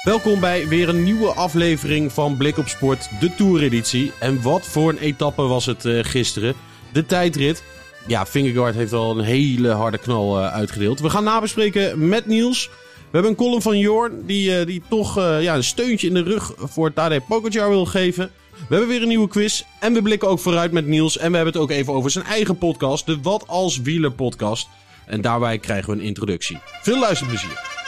Welkom bij weer een nieuwe aflevering van Blik op Sport, de Toureditie. En wat voor een etappe was het uh, gisteren. De tijdrit. Ja, Fingergaard heeft al een hele harde knal uh, uitgedeeld. We gaan nabespreken met Niels. We hebben een column van Jorn die, uh, die toch ja, een steuntje in de rug voor Tadej Pogacar wil geven. We hebben weer een nieuwe quiz en we blikken ook vooruit met Niels. En we hebben het ook even over zijn eigen podcast, de Wat als Wieler podcast. En daarbij krijgen we een introductie. Veel luisterplezier.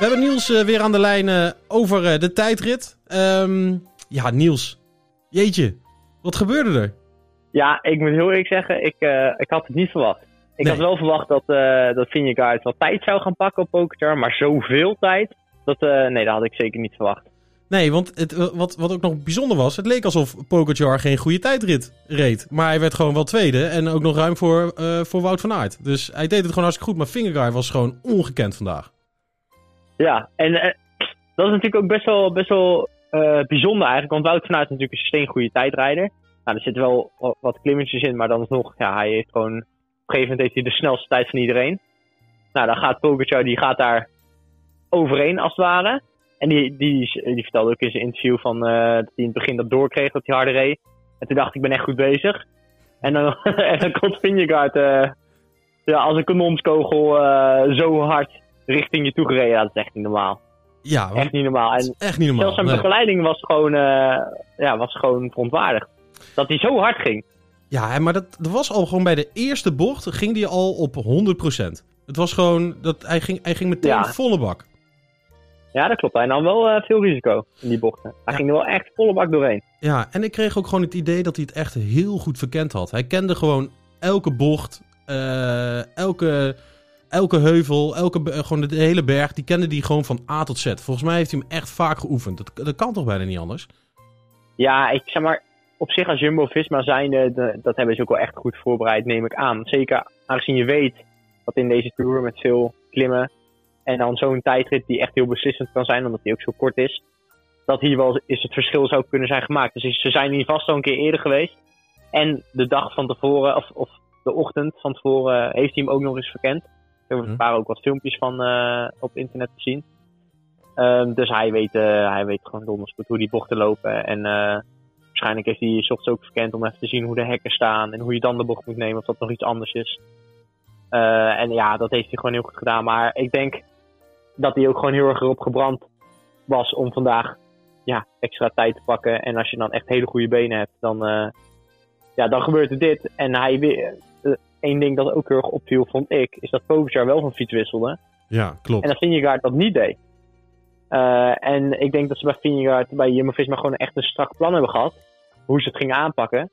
We hebben Niels uh, weer aan de lijn uh, over uh, de tijdrit. Um, ja, Niels. Jeetje, wat gebeurde er? Ja, ik moet heel eerlijk zeggen, ik, ik had het niet verwacht. Ik nee. had wel verwacht dat, dat Vingegaard wat tijd zou gaan pakken op Pogacar, maar zoveel tijd, dat, nee, dat had ik zeker niet verwacht. Nee, want het, wat, wat ook nog bijzonder was, het leek alsof Pogacar geen goede tijdrit reed. Maar hij werd gewoon wel tweede en ook nog ruim voor, voor Wout van Aert. Dus hij deed het gewoon hartstikke goed, maar Vingegaard was gewoon ongekend vandaag. Ja, en uh, dat is natuurlijk ook best wel, best wel uh, bijzonder eigenlijk. Want Wout van Aert is natuurlijk een steengoede tijdrijder. Nou, er zitten wel wat klimmetjes in, maar dan nog, ja, hij heeft gewoon... Op een gegeven moment heeft hij de snelste tijd van iedereen. Nou, dan gaat Pogacar, die gaat daar overheen als het ware. En die, die, die vertelde ook in zijn interview van, dat hij in het begin dat doorkreeg dat hij harder reed. En toen dacht ik, ik ben echt goed bezig. En dan, en dan komt Vingegaard ja, als een kanonskogel zo hard richting je toe gereden. Dat is echt niet normaal. Ja, echt niet normaal. En echt niet normaal. Zelfs zijn nee. begeleiding was gewoon, uh, ja, was gewoon verontwaardigd. Dat hij zo hard ging. Ja, maar dat, dat was al gewoon bij de eerste bocht ging hij al op 100%. Het was gewoon, dat, hij, ging, hij ging meteen ja. volle bak. Ja, dat klopt. Hij nam wel uh, veel risico in die bochten. Hij ja. ging er wel echt volle bak doorheen. Ja, en ik kreeg ook gewoon het idee dat hij het echt heel goed verkend had. Hij kende gewoon elke bocht, uh, elke elke heuvel, elke, gewoon de hele berg, die kende die gewoon van A tot Z. Volgens mij heeft hij hem echt vaak geoefend. Dat, dat kan toch bijna niet anders? Ja, ik zeg maar, op zich als Jumbo-Visma zijnde, de, dat hebben ze ook wel echt goed voorbereid, neem ik aan. Zeker aangezien je weet dat in deze Tour met veel klimmen en dan zo'n tijdrit die echt heel beslissend kan zijn, omdat die ook zo kort is, dat hier wel is het verschil zou kunnen zijn gemaakt. Dus ze zijn hier vast al een keer eerder geweest. En de dag van tevoren, of, of de ochtend van tevoren, heeft hij hem ook nog eens verkend. Er waren ook wat filmpjes van uh, op internet te zien. Um, dus hij weet, uh, hij weet gewoon donders goed hoe die bochten lopen. En uh, waarschijnlijk heeft hij ochtends ook verkend om even te zien hoe de hekken staan. En hoe je dan de bocht moet nemen of dat nog iets anders is. en ja, dat heeft hij gewoon heel goed gedaan. Maar ik denk dat hij ook gewoon heel erg erop gebrand was om vandaag ja, extra tijd te pakken. En als je dan echt hele goede benen hebt, dan, ja, dan gebeurt er dit. En hij Eén ding dat ook heel erg opviel, vond ik, is dat Pogacar wel van fiets wisselde. Ja, klopt. En dat Vingegaard dat niet deed. Uh, en ik denk dat ze bij Vingegaard, bij Jumbo-Visma gewoon echt een strak plan hebben gehad. Hoe ze het gingen aanpakken.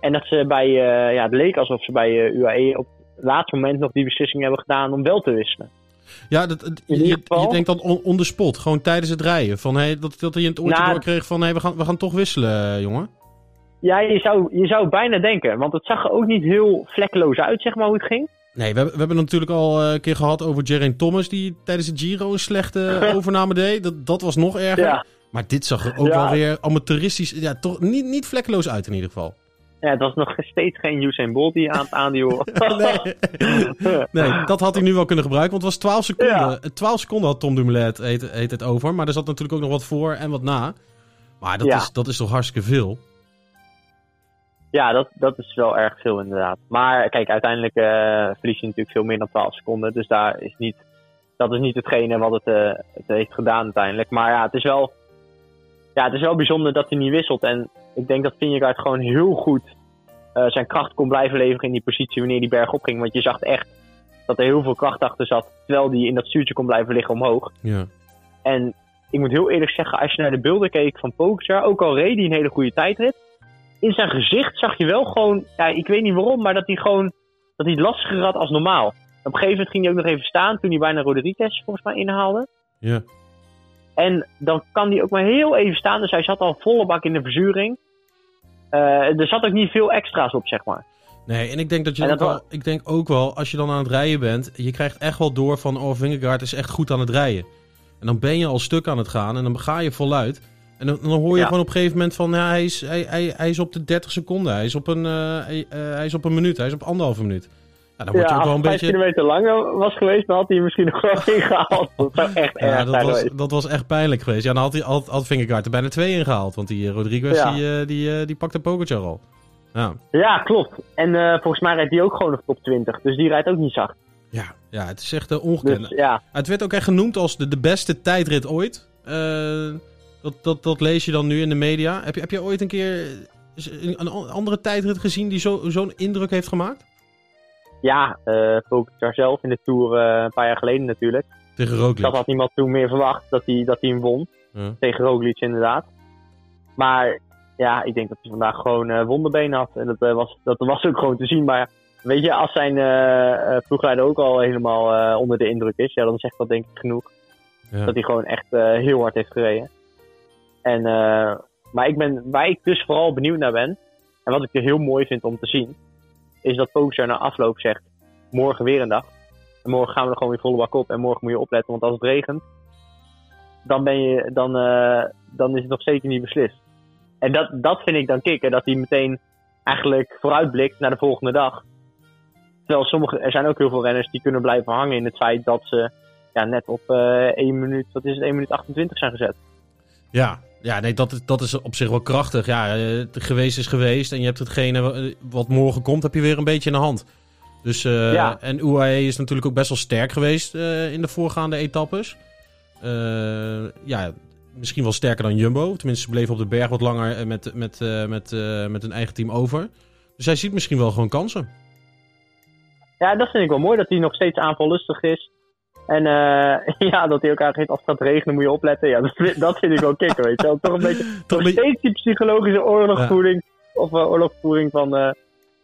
En dat ze bij, uh, ja, het leek alsof ze bij uh, UAE op het laatste moment nog die beslissing hebben gedaan om wel te wisselen. Ja, dat, dat je, denkt dan on, on the spot, gewoon tijdens het rijden. Van, hey, dat, dat hij in het oortje nou, doorkreeg van, hey, we, gaan, we gaan toch wisselen, jongen. Ja, je zou, je zou bijna denken. Want het zag er ook niet heel vlekkeloos uit, zeg maar, hoe het ging. Nee, we, we hebben natuurlijk al een keer gehad over Geraint Thomas... die tijdens de Giro een slechte overname deed. Dat, dat was nog erger. Ja. Maar dit zag er ook ja. wel weer amateuristisch... Ja, toch niet, niet vlekkeloos uit in ieder geval. Ja, het was nog steeds geen Usain Bolt die aan het aanduwen nee. nee, dat had hij nu wel kunnen gebruiken. Want het was 12 seconden. Ja. 12 seconden had Tom Dumoulin heet, heet het over. Maar er zat natuurlijk ook nog wat voor en wat na. Maar dat, ja. is, dat is toch hartstikke veel? Ja, dat, dat is wel erg veel inderdaad. Maar kijk, uiteindelijk uh, verlies je natuurlijk veel meer dan 12 seconden. Dus daar is niet, dat is niet hetgene wat het, uh, het heeft gedaan uiteindelijk. Maar ja, het is wel, ja, het is wel bijzonder dat hij niet wisselt. En ik denk dat Vingegaard gewoon heel goed uh, zijn kracht kon blijven leveren in die positie wanneer die berg opging. Want je zag echt dat er heel veel kracht achter zat. Terwijl die in dat stuurtje kon blijven liggen omhoog. Ja. En ik moet heel eerlijk zeggen, als je naar de beelden keek van Pogacar, ook al reed hij een hele goede tijdrit in zijn gezicht zag je wel gewoon, ja, ik weet niet waarom, maar dat hij gewoon dat hij het lastiger had als normaal. Op een gegeven moment ging hij ook nog even staan toen hij bijna Rodriguez volgens mij inhaalde. Ja. En dan kan hij ook maar heel even staan. Dus hij zat al volle bak in de verzuring. Eh, er zat ook niet veel extra's op, zeg maar. Nee, en ik denk dat je dat wel, ik denk ook wel, als je dan aan het rijden bent, je krijgt echt wel door van, oh, Vingegaard is echt goed aan het rijden. En dan ben je al stuk aan het gaan en dan ga je voluit. En dan, dan hoor je Ja. gewoon op een gegeven moment van, ja, hij is, hij, hij, hij is op de 30 seconden, hij is op een, eh, hij, eh, hij is op een minuut, hij is op anderhalve minuut. Ja, dan word je ook wel een beetje... kilometer langer was geweest, dan had hij misschien nog wel ingehaald. Dat zou echt Ja, erg dat was, geweest. dat was echt pijnlijk geweest. Ja, dan had, hij, had, had Vingegaard er bijna twee ingehaald. Want die eh, Rodriguez, Ja. die, eh, die, eh, die pakte Pogacar al. Ja. Ja, klopt. En eh, volgens mij rijdt hij ook gewoon nog top 20. Dus die rijdt ook niet zacht. Ja, ja, het is echt uh, ongekend. Dus ja, Het werd ook echt genoemd als de, de beste tijdrit ooit. Eh, dat, dat, dat lees je dan nu in de media. Heb je, heb je ooit een keer een, andere tijdrit gezien die zo- zo'n indruk heeft gemaakt? ja eh Pogacar zelf in de Tour eh, een paar jaar geleden natuurlijk. Tegen Roglic. Dat had niemand toen meer verwacht dat hij, dat hij hem won. Ja. Tegen Roglic inderdaad. Maar ja, ik denk dat hij vandaag gewoon eh wonderbenen had. En dat, was, dat was ook gewoon te zien. Maar weet je, als zijn ploegleider ook al helemaal onder de indruk is, ja, dan zegt dat denk ik genoeg. Ja. Dat hij gewoon echt heel hard heeft gereden. En, eh, maar ik ben, waar ik dus vooral benieuwd naar ben, en wat ik er heel mooi vind om te zien, is dat Pogacar na afloop zegt, morgen weer een dag. En morgen gaan we er gewoon weer volle bak op. En morgen moet je opletten, want als het regent, dan, ben je, dan, eh, dan is het nog zeker niet beslist. En dat, dat vind ik dan kicken, dat hij meteen eigenlijk vooruitblikt naar de volgende dag. Terwijl sommige, er zijn ook heel veel renners die kunnen blijven hangen in het feit dat ze ja, net op eh 1 minuut, wat is het, 1 minuut 28 zijn gezet. Ja, ja nee, dat, is- dat is op zich wel krachtig. Ja, eh, het geweest is geweest en je hebt hetgene eh, wat morgen komt, heb je weer een beetje in de hand. Dus, eh, Ja. En UAE is natuurlijk ook best wel sterk geweest in de voorgaande etappes. Ja, misschien wel sterker dan Jumbo. Tenminste, ze bleven op de berg wat langer met, met, met, met hun eigen team over. Dus hij ziet misschien wel gewoon kansen. Ja, dat vind ik wel mooi, dat hij nog steeds aanvallustig is. En eh, ja, dat hij ook eigenlijk heeft, als het gaat regenen moet je opletten. Ja, dat, vind- dat vind ik wel kicken, weet je wel. Toch een beetje, Toch nog steeds die psychologische oorlogvoering, of eh, oorlogvoering van, eh,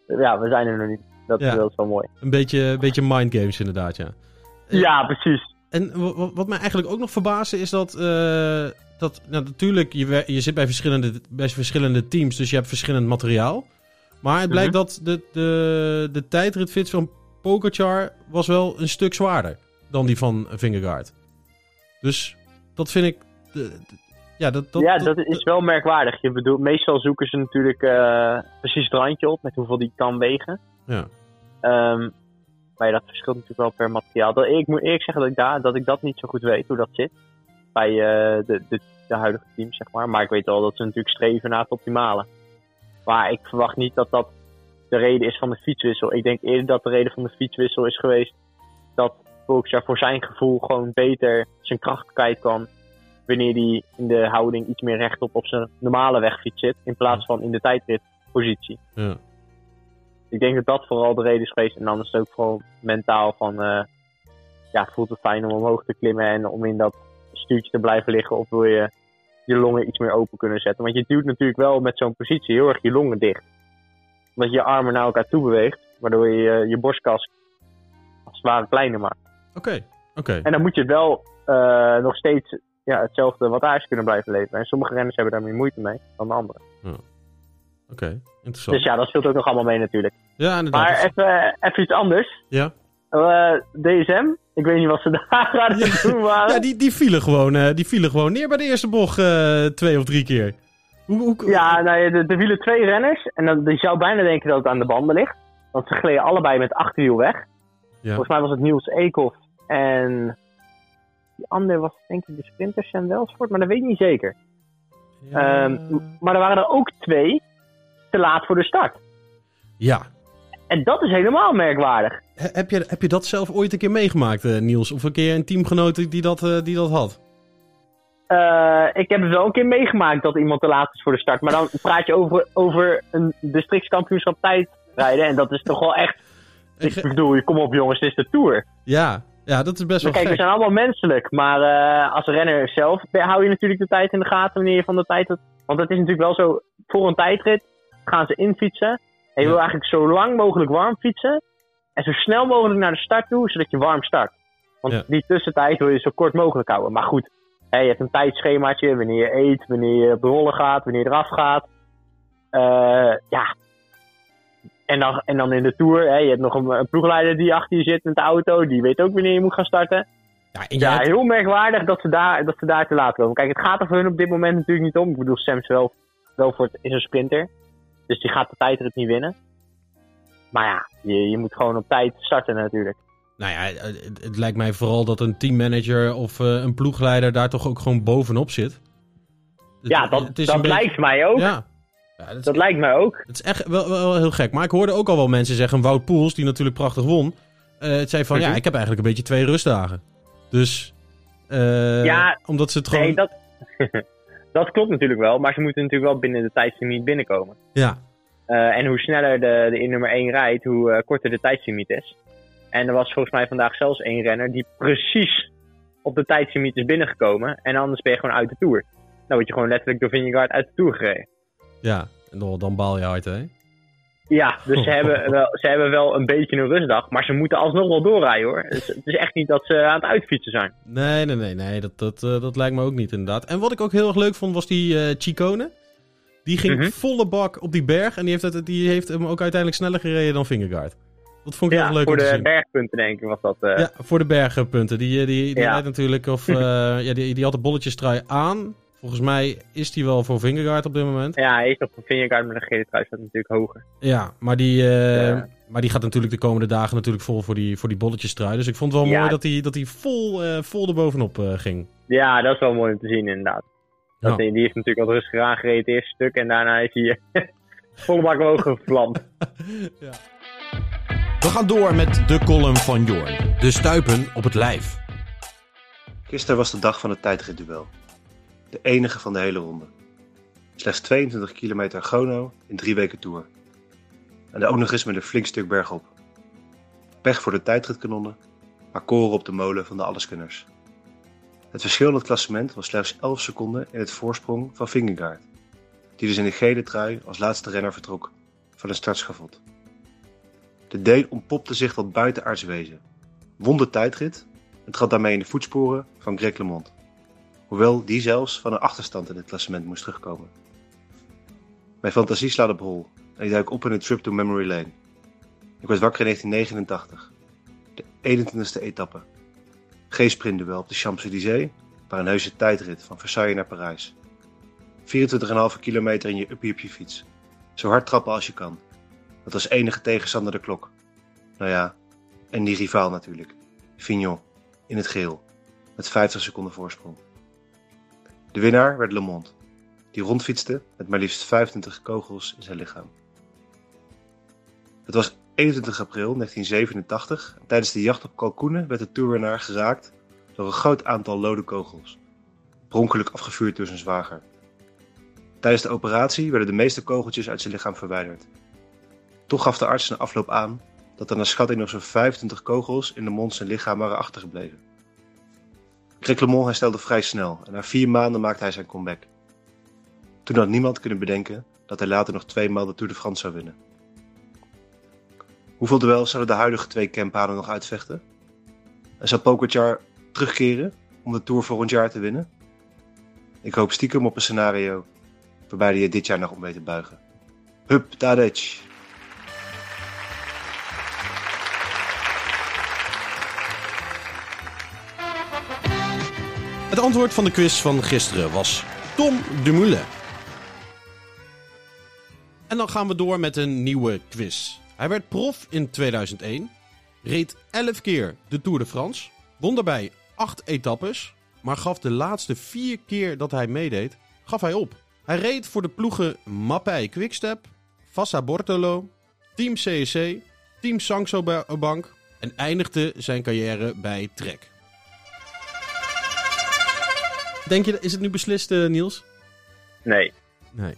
ja, we zijn er nog niet. Dat, Ja. is wel mooi. Een beetje, een beetje mind games inderdaad, ja. Ja, precies. En wa- wa- wat mij eigenlijk ook nog verbaasde is dat, dat nou, natuurlijk, je, je zit bij verschillende, bij verschillende teams, dus je hebt verschillend materiaal. Maar het blijkt Mhm. dat de, de, de tijdritfits van Pogacar was wel een stuk zwaarder dan die van Vingegaard. Dus dat vind ik... de- de- ja, dat, dat, ja, dat is wel merkwaardig. Je bedoelt, meestal zoeken ze natuurlijk eh, precies het randje op met hoeveel die kan wegen. Ja. Ehm, maar ja, dat verschilt natuurlijk wel per materiaal. Dat, ik moet eerlijk zeggen dat ik, daar, dat ik dat niet zo goed weet, hoe dat zit. Bij eh, de, de, de huidige teams, zeg maar. Maar ik weet wel dat ze natuurlijk streven naar het optimale. Maar ik verwacht niet dat dat de reden is van de fietswissel. Ik denk eerder dat de reden van de fietswissel is geweest dat Pogacar voor zijn gevoel gewoon beter zijn kracht kwijt kan wanneer hij in de houding iets meer rechtop op zijn normale wegfiets zit, in plaats van in de tijdritpositie. Ja. Ik denk dat dat vooral de reden is geweest. En dan is het ook vooral mentaal van, eh, ja, voelt het fijn om omhoog te klimmen en om in dat stuurtje te blijven liggen, of wil je je longen iets meer open kunnen zetten. Want je duwt natuurlijk wel met zo'n positie heel erg je longen dicht. Omdat je je armen naar elkaar toe beweegt, waardoor je je, je borstkas als het ware kleiner maakt. Oké, oké. En dan moet je wel eh, nog steeds ja, hetzelfde wattage kunnen blijven leveren. En sommige renners hebben daar meer moeite mee dan de anderen. Oké, interessant. Dus ja, dat speelt ook nog allemaal mee natuurlijk. ja, inderdaad. Maar even, even iets anders. ja. Eh, DSM, ik weet niet wat ze daar aan het doen waren. ja, die, die, vielen gewoon, eh, die vielen gewoon neer bij de eerste bocht eh, twee of drie keer. Hoe, hoe, Ja, nou, ja, er er wielen twee renners. En dan, je zou bijna denken dat het aan de banden ligt. Want ze gleden allebei met achterwiel weg. Ja. Volgens mij was het Niels Eekhoff en... Die andere was denk ik de sprinters en Welsford, maar dat weet ik niet zeker. Ja. Ehm, maar er waren er ook twee te laat voor de start. ja. En dat is helemaal merkwaardig. He- Heb je, heb je dat zelf ooit een keer meegemaakt, eh, Niels? Of een keer een teamgenoot die dat, eh, die dat had? Eh, ik heb het wel een keer meegemaakt dat iemand te laat is voor de start. Maar dan praat je over, over een districtskampioenschap tijdrijden. En dat is toch wel echt... Ik- bedoel, kom op jongens, het is de Tour. Ja, ja dat is best wel Kijk, we gek. zijn allemaal menselijk. Maar eh, als renner zelf hou je natuurlijk de tijd in de gaten wanneer je van de tijd... Want het is natuurlijk wel zo, voor een tijdrit gaan ze infietsen. En je wil eigenlijk zo lang mogelijk warm fietsen. En zo snel mogelijk naar de start toe, zodat je warm start. Want Ja. die tussentijd wil je zo kort mogelijk houden. Maar goed, Hè, je hebt een tijdschemaatje, wanneer je eet, wanneer je op de rollen gaat, wanneer je eraf gaat. Eh, ja. En dan, en dan in de Tour, hè, je hebt nog een, een ploegleider die achter je zit met de auto. Die weet ook wanneer je moet gaan starten. Ja, Ja, heel merkwaardig dat ze, daar, dat ze daar te laat komen. Kijk, het gaat er voor hun op dit moment natuurlijk niet om. Ik bedoel, Sam wel, wel voor het, is een sprinter. Dus die gaat de tijdrit niet winnen. Maar ja, je, je moet gewoon op tijd starten natuurlijk. Nou ja, het, het lijkt mij vooral dat een teammanager of eh, een ploegleider daar toch ook gewoon bovenop zit. Ja, dat, het dat beetje- lijkt mij ook. Ja. Ja dat, is, Dat lijkt mij ook. het is echt wel, wel heel gek. Maar ik hoorde ook al wel mensen zeggen, Wout Poels, die natuurlijk prachtig won, eh, het zei van, Mhm. ja, ik heb eigenlijk een beetje twee rustdagen. Dus, eh, Ja, omdat ze het gewoon... Nee, dat, dat klopt natuurlijk wel. Maar ze moeten natuurlijk wel binnen de tijdslimiet binnenkomen. Ja, Eh, en hoe sneller de, de in nummer 1 rijdt, hoe eh, korter de tijdslimiet is. En er was volgens mij vandaag zelfs één renner die precies op de tijdslimiet is binnengekomen. En anders ben je gewoon uit de Tour. Dan word je gewoon letterlijk door Vingegaard uit de Tour gereden. Ja. En dan, dan baal je hard, hè? Ja, dus ze hebben, wel, ze hebben wel een beetje een rustdag. Maar ze moeten alsnog wel doorrijden hoor. Dus het is echt niet dat ze aan het uitfietsen zijn. Nee, nee, nee, nee. Dat, dat, eh, dat lijkt me ook niet inderdaad. En wat ik ook heel erg leuk vond, was die eh Chicone. Die ging Mhm. volle bak op die berg. En die heeft, het, die heeft hem ook uiteindelijk sneller gereden dan Vingegaard. Dat vond ik heel Ja, leuk voor om te de zien. bergpunten denk ik was dat. eh, Ja, voor de bergpunten. Die, die, die Ja. natuurlijk, of ja, die, die had de bolletjestrui aan. Volgens mij is die wel voor Vingegaard op dit moment. Ja, hij is nog een Vingegaard met een gele trui, staat natuurlijk hoger. Ja, maar die, eh, Ja. maar die gaat natuurlijk de komende dagen natuurlijk vol voor die, voor die bolletjestrui. Dus ik vond het wel Ja. mooi dat hij dat die vol, eh, vol erbovenop eh ging. Ja, dat is wel mooi om te zien inderdaad. Dat, Ja. die, die heeft natuurlijk wat rustiger aangereden het eerste stuk en daarna is hij volle bak omhoog gevlamd. We gaan door met de column van Jorn. De stuipen op het lijf. Gisteren was de dag van het tijdritduel. De enige van de hele ronde. Slechts 22 kilometer chrono in drie weken tour. En ook nog eens met een flink stuk bergop. Pech voor de tijdritkanonnen, maar koren op de molen van de alleskunners. Het verschil in het klassement was slechts 11 seconden in het voorsprong van Vingegaard, die dus in de gele trui als laatste renner vertrok van een startschavot. De Deen ontpopte zich tot buitenaards wezen, won de tijdrit en trad daarmee in de voetsporen van Greg LeMond. Hoewel die zelfs van een achterstand in het klassement moest terugkomen. Mijn fantasie slaat op hol en ik duik op in een trip to memory lane. Ik werd wakker in 1989, de 21ste etappe. G-sprintduel op de Champs-Élysées, maar een heuse tijdrit van Versailles naar Parijs. 24,5 kilometer in je uppie op je fiets. Zo hard trappen als je kan. Dat was enige tegenstander de klok. Nou ja, en die rivaal natuurlijk. Fignon, in het geel, met 50 seconden voorsprong. De winnaar werd Le Monde, die rondfietste met maar liefst 25 kogels in zijn lichaam. Het was 21 april 1987 en tijdens de jacht op kalkoenen werd de toerwinnaar geraakt door een groot aantal lode kogels, pronkelijk afgevuurd door zijn zwager. Tijdens de operatie werden de meeste kogeltjes uit zijn lichaam verwijderd. Toch gaf de arts na afloop aan dat er naar schatting nog zo'n 25 kogels in de mond zijn lichaam waren achtergebleven. Greg LeMond herstelde vrij snel en na vier maanden maakte hij zijn comeback. Toen had niemand kunnen bedenken dat hij later nog twee maal de Tour de France zou winnen. Hoeveel duels zouden de huidige twee campanen nog uitvechten? En zou Pogacar terugkeren om de Tour volgend jaar te winnen? Ik hoop stiekem op een scenario waarbij hij dit jaar nog om weet te buigen. Hup, Tadej! Het antwoord van de quiz van gisteren was Tom Dumoulin. En dan gaan we door met een nieuwe quiz. Hij werd prof in 2001, reed 11 keer de Tour de France, won daarbij 8 etappes, maar gaf de laatste 4 keer dat hij meedeed, gaf hij op. Hij reed voor de ploegen Mappij Quickstep, Fassa Bortolo, Team CSC, Team Saxo Bank en eindigde zijn carrière bij Trek. Denk je, is het nu beslist, eh, Niels? Nee. Nee.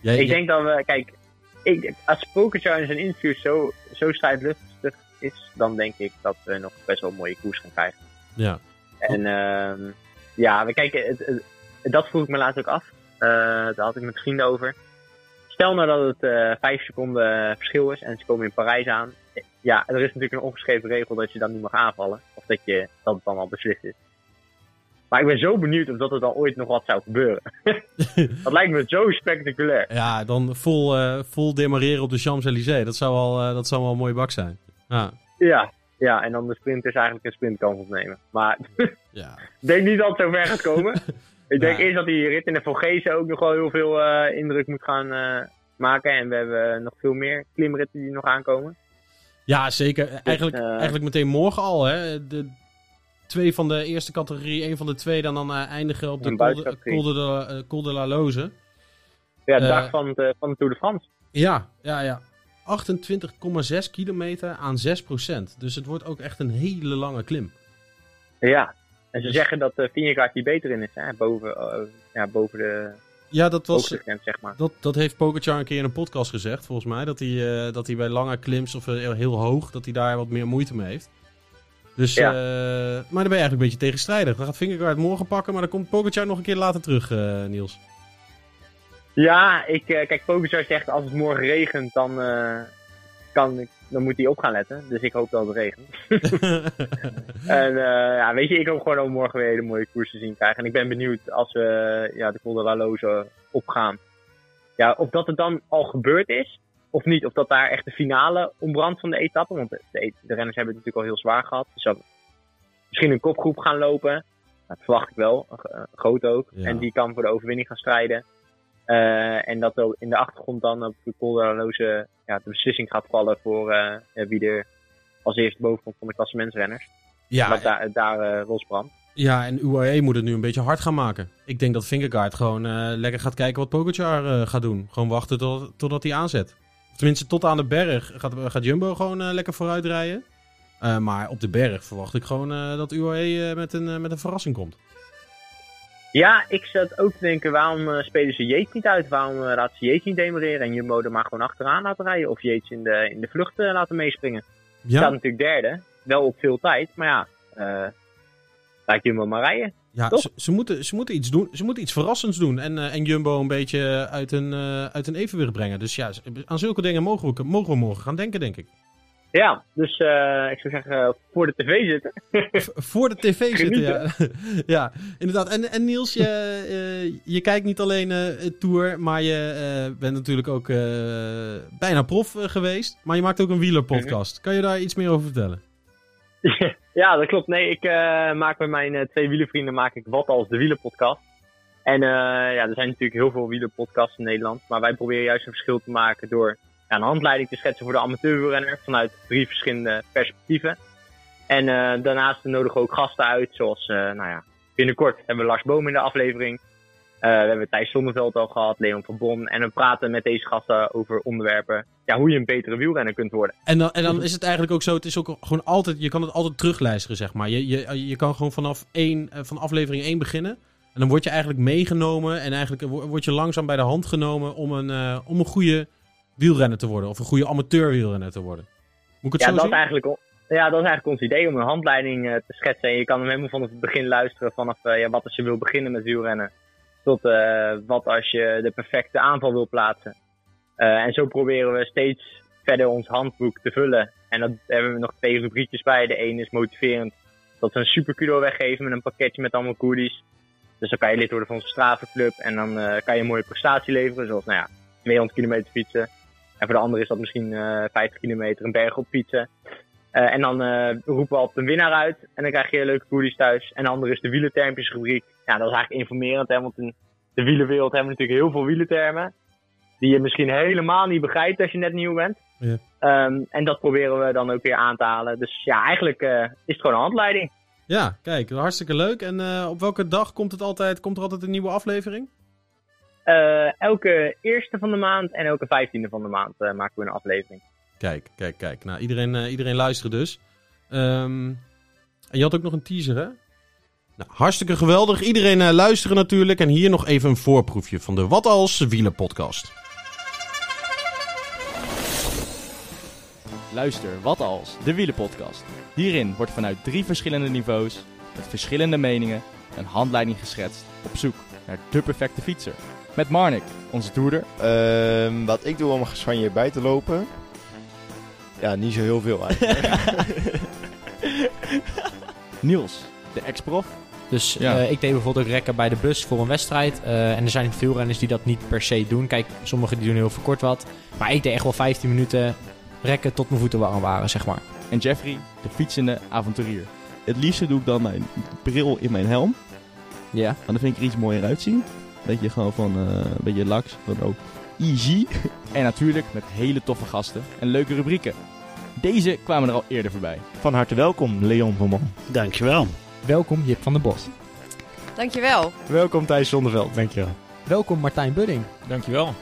Jij, Ik denk dat we, kijk, ik, als Pokerchar in zijn interview zo, zo strijdlustig is, dan denk ik dat we nog best wel een mooie koers gaan krijgen. Ja. En ehm, ja, we kijken, het, het- dat vroeg ik me laatst ook af. Eh, daar had ik met vrienden over. Stel nou dat het eh vijf seconden verschil is en ze komen in Parijs aan. Ja, er is natuurlijk een ongeschreven regel dat je dan niet mag aanvallen. Of dat, je, dat het dan al beslist is. Maar ik ben zo benieuwd of dat er dan ooit nog wat zou gebeuren. dat lijkt me zo spectaculair. Ja, dan vol, eh, vol demareren op de Champs-Élysées. Dat zou wel, eh, dat zou wel een mooie bak zijn. Ja. Ja, ja, en dan de sprinters eigenlijk een sprintkans opnemen. Maar ja. ik denk niet dat het zo ver gaat komen. ik denk Ja. eerst dat die rit in de Vogezen ook nog wel heel veel eh, indruk moet gaan eh, maken. En we hebben nog veel meer klimritten die nog aankomen. Ja, zeker. Eigenlijk, eh, eigenlijk meteen morgen al. Hè. De, twee van de eerste categorie, één van de tweede. En dan eh, eindigen op de Col la- eh, Col de la Loze. Ja, de Eh, dag van de, van de Tour de France. Ja, ja, ja. 28,6 kilometer aan 6% Dus het wordt ook echt een hele lange klim. Ja. En ze zeggen dat uh, Vingegaard hier beter in is. Hè? Boven, eh, ja, boven de Ja, dat was... zeg maar. Dat, dat heeft Pogacar een keer in een podcast gezegd, volgens mij. Dat hij, eh, dat hij bij lange klims of eh, heel hoog, dat hij daar wat meer moeite mee heeft. Dus, Ja. eh, maar dan ben je eigenlijk een beetje tegenstrijdig. Dan gaat Vingegaard morgen pakken, maar dan komt Pogacar nog een keer later terug, eh, Niels. Ja, ik, eh, kijk, Pogacar zegt als het morgen regent, dan, kan ik, dan moet hij op gaan letten. Dus ik hoop dat het regent. En ja, weet je, ik hoop gewoon om morgen weer hele mooie koers te zien krijgen. En ik ben benieuwd als we ja, de Col de opgaan. Ja, of dat het dan al gebeurd is, of niet. Of dat daar echt de finale ontbrandt van de etappe. Want de, de, de renners hebben het natuurlijk al heel zwaar gehad. Dus dat misschien een kopgroep gaan lopen. Dat verwacht ik wel, een groot ook. Ja. En die kan voor de overwinning gaan strijden. Eh, en dat er in de achtergrond dan op de Col de la Loze ja, de beslissing gaat vallen voor eh, wie er als eerste boven komt van de klassementsrenners. ja, dat daar, daar losbrandt. ja, en UAE moet het nu een beetje hard gaan maken. Ik denk dat Vingegaard gewoon lekker gaat kijken wat Pogacar gaat doen. Gewoon wachten tot, totdat hij aanzet. Tenminste, tot aan de berg gaat, gaat Jumbo gewoon eh, lekker vooruit rijden. Eh, maar op de berg verwacht ik gewoon eh, dat UAE met, een, met een verrassing komt. Ja, ik zat ook te denken, waarom spelen ze Yates niet uit? Waarom laten ze Yates niet demereren en Jumbo er maar gewoon achteraan laten rijden? Of Yates in de, in de vlucht laten meespringen? Ja, Staat natuurlijk derde, wel op veel tijd, maar ja, laat Jumbo maar rijden. Ja, ze, ze, moeten, ze moeten iets doen. Ze moeten iets verrassends doen. En, eh, en Jumbo een beetje uit een, eh, uit een evenwicht brengen. Dus ja, aan zulke dingen mogen we, mogen we morgen gaan denken, denk ik. Ja, dus eh, ik zou zeggen, voor de tv zitten. Voor de tv zitten, ja. Ja, inderdaad. En, en Niels, je, je kijkt niet alleen het Tour, maar je bent natuurlijk ook bijna prof geweest. Maar je maakt ook een wielerpodcast. Kan je daar iets meer over vertellen? ja, dat klopt. Nee, ik eh, maak met mijn eh, twee wielervrienden maak ik wat als de wielerpodcast. En eh, ja, er zijn natuurlijk heel veel wielerpodcasts in Nederland. Maar wij proberen juist een verschil te maken door ja, een handleiding te schetsen voor de amateurwielrenner vanuit drie verschillende perspectieven. En daarnaast nodigen we ook gasten uit, zoals nou ja, binnenkort hebben we Lars Boom in de aflevering. Eh, we hebben Thijs Zonneveld al gehad, Leon van Bon. En we praten met deze gasten over onderwerpen, ja, hoe je een betere wielrenner kunt worden. En dan, en dan is het eigenlijk ook zo, het is ook gewoon altijd, je kan het altijd terugluisteren, zeg maar. Je, je, je kan gewoon vanaf één, eh, van aflevering 1 beginnen. En dan word je eigenlijk meegenomen en eigenlijk wo- word je langzaam bij de hand genomen om een, eh, om een goede wielrenner te worden. Of een goede amateur wielrenner te worden. Moet ik het Ja, zo dat zien? eigenlijk, ja, dat is eigenlijk ons idee om een handleiding te schetsen. En je kan hem helemaal vanaf het begin luisteren. Vanaf ja, wat als je wil beginnen met wielrennen. Tot eh, wat als je de perfecte aanval wil plaatsen. Eh, en zo proberen we steeds verder ons handboek te vullen. En dan hebben we nog twee rubriekjes bij. De ene is motiverend. Dat we een superkudo weggeven met een pakketje met allemaal goodies. Dus dan kan je lid worden van onze stravenclub. En dan eh, kan je een mooie prestatie leveren. Zoals nou ja, 200 kilometer fietsen. En voor de andere is dat misschien eh 50 kilometer een berg op fietsen. Eh, en dan eh, roepen we altijd een winnaar uit. En dan krijg je leuke goodies thuis. En de andere is de wielertermpjes rubriek. Ja, dat is eigenlijk informerend. Hè, want in de wielerwereld hebben we natuurlijk heel veel wielertermen. Die je misschien helemaal niet begrijpt als je net nieuw bent. Ja. Ehm, en dat proberen we dan ook weer aan te halen. Dus ja, eigenlijk eh, is het gewoon een handleiding. Ja, kijk, hartstikke leuk. En op welke dag komt, het altijd, komt er altijd een nieuwe aflevering? Elke eerste van de maand en elke vijftiende van de maand maken we een aflevering. Kijk, kijk, kijk. Nou, iedereen, eh, iedereen luisteren dus. Ehm, en je had ook nog een teaser, hè? Nou, hartstikke geweldig. Iedereen eh, luisteren natuurlijk. En hier nog even een voorproefje van de Wat Als Wielenpodcast. Luister, wat als, de wielenpodcast. Hierin wordt vanuit drie verschillende niveaus, met verschillende meningen, een handleiding geschetst op zoek naar de perfecte fietser. Met Marnik, onze toerder, Ehm, wat ik doe om Spanje bij te lopen? Ja, niet zo heel veel eigenlijk. Niels, de ex-prof, Dus Ja. eh, ik deed bijvoorbeeld ook rekken bij de bus voor een wedstrijd. Eh, en er zijn veel renners die dat niet per se doen. Kijk, sommigen die doen heel veel kort wat. Maar ik deed echt wel 15 minuten rekken tot mijn voeten warm waren, zeg maar. En Jeffrey, de fietsende avonturier. Het liefste doe ik dan mijn bril in mijn helm. Ja. Want dan vind ik er iets mooier uitzien. Beetje gewoon van, eh, een beetje laks. Van ook easy. En natuurlijk met hele toffe gasten en leuke rubrieken. Deze kwamen er al eerder voorbij. Van harte welkom, Leon van Man. Dankjewel. Welkom Jip van der Bos. Dankjewel. Welkom Thijs Zonneveld. Dankjewel. Welkom Martijn Budding. Dankjewel.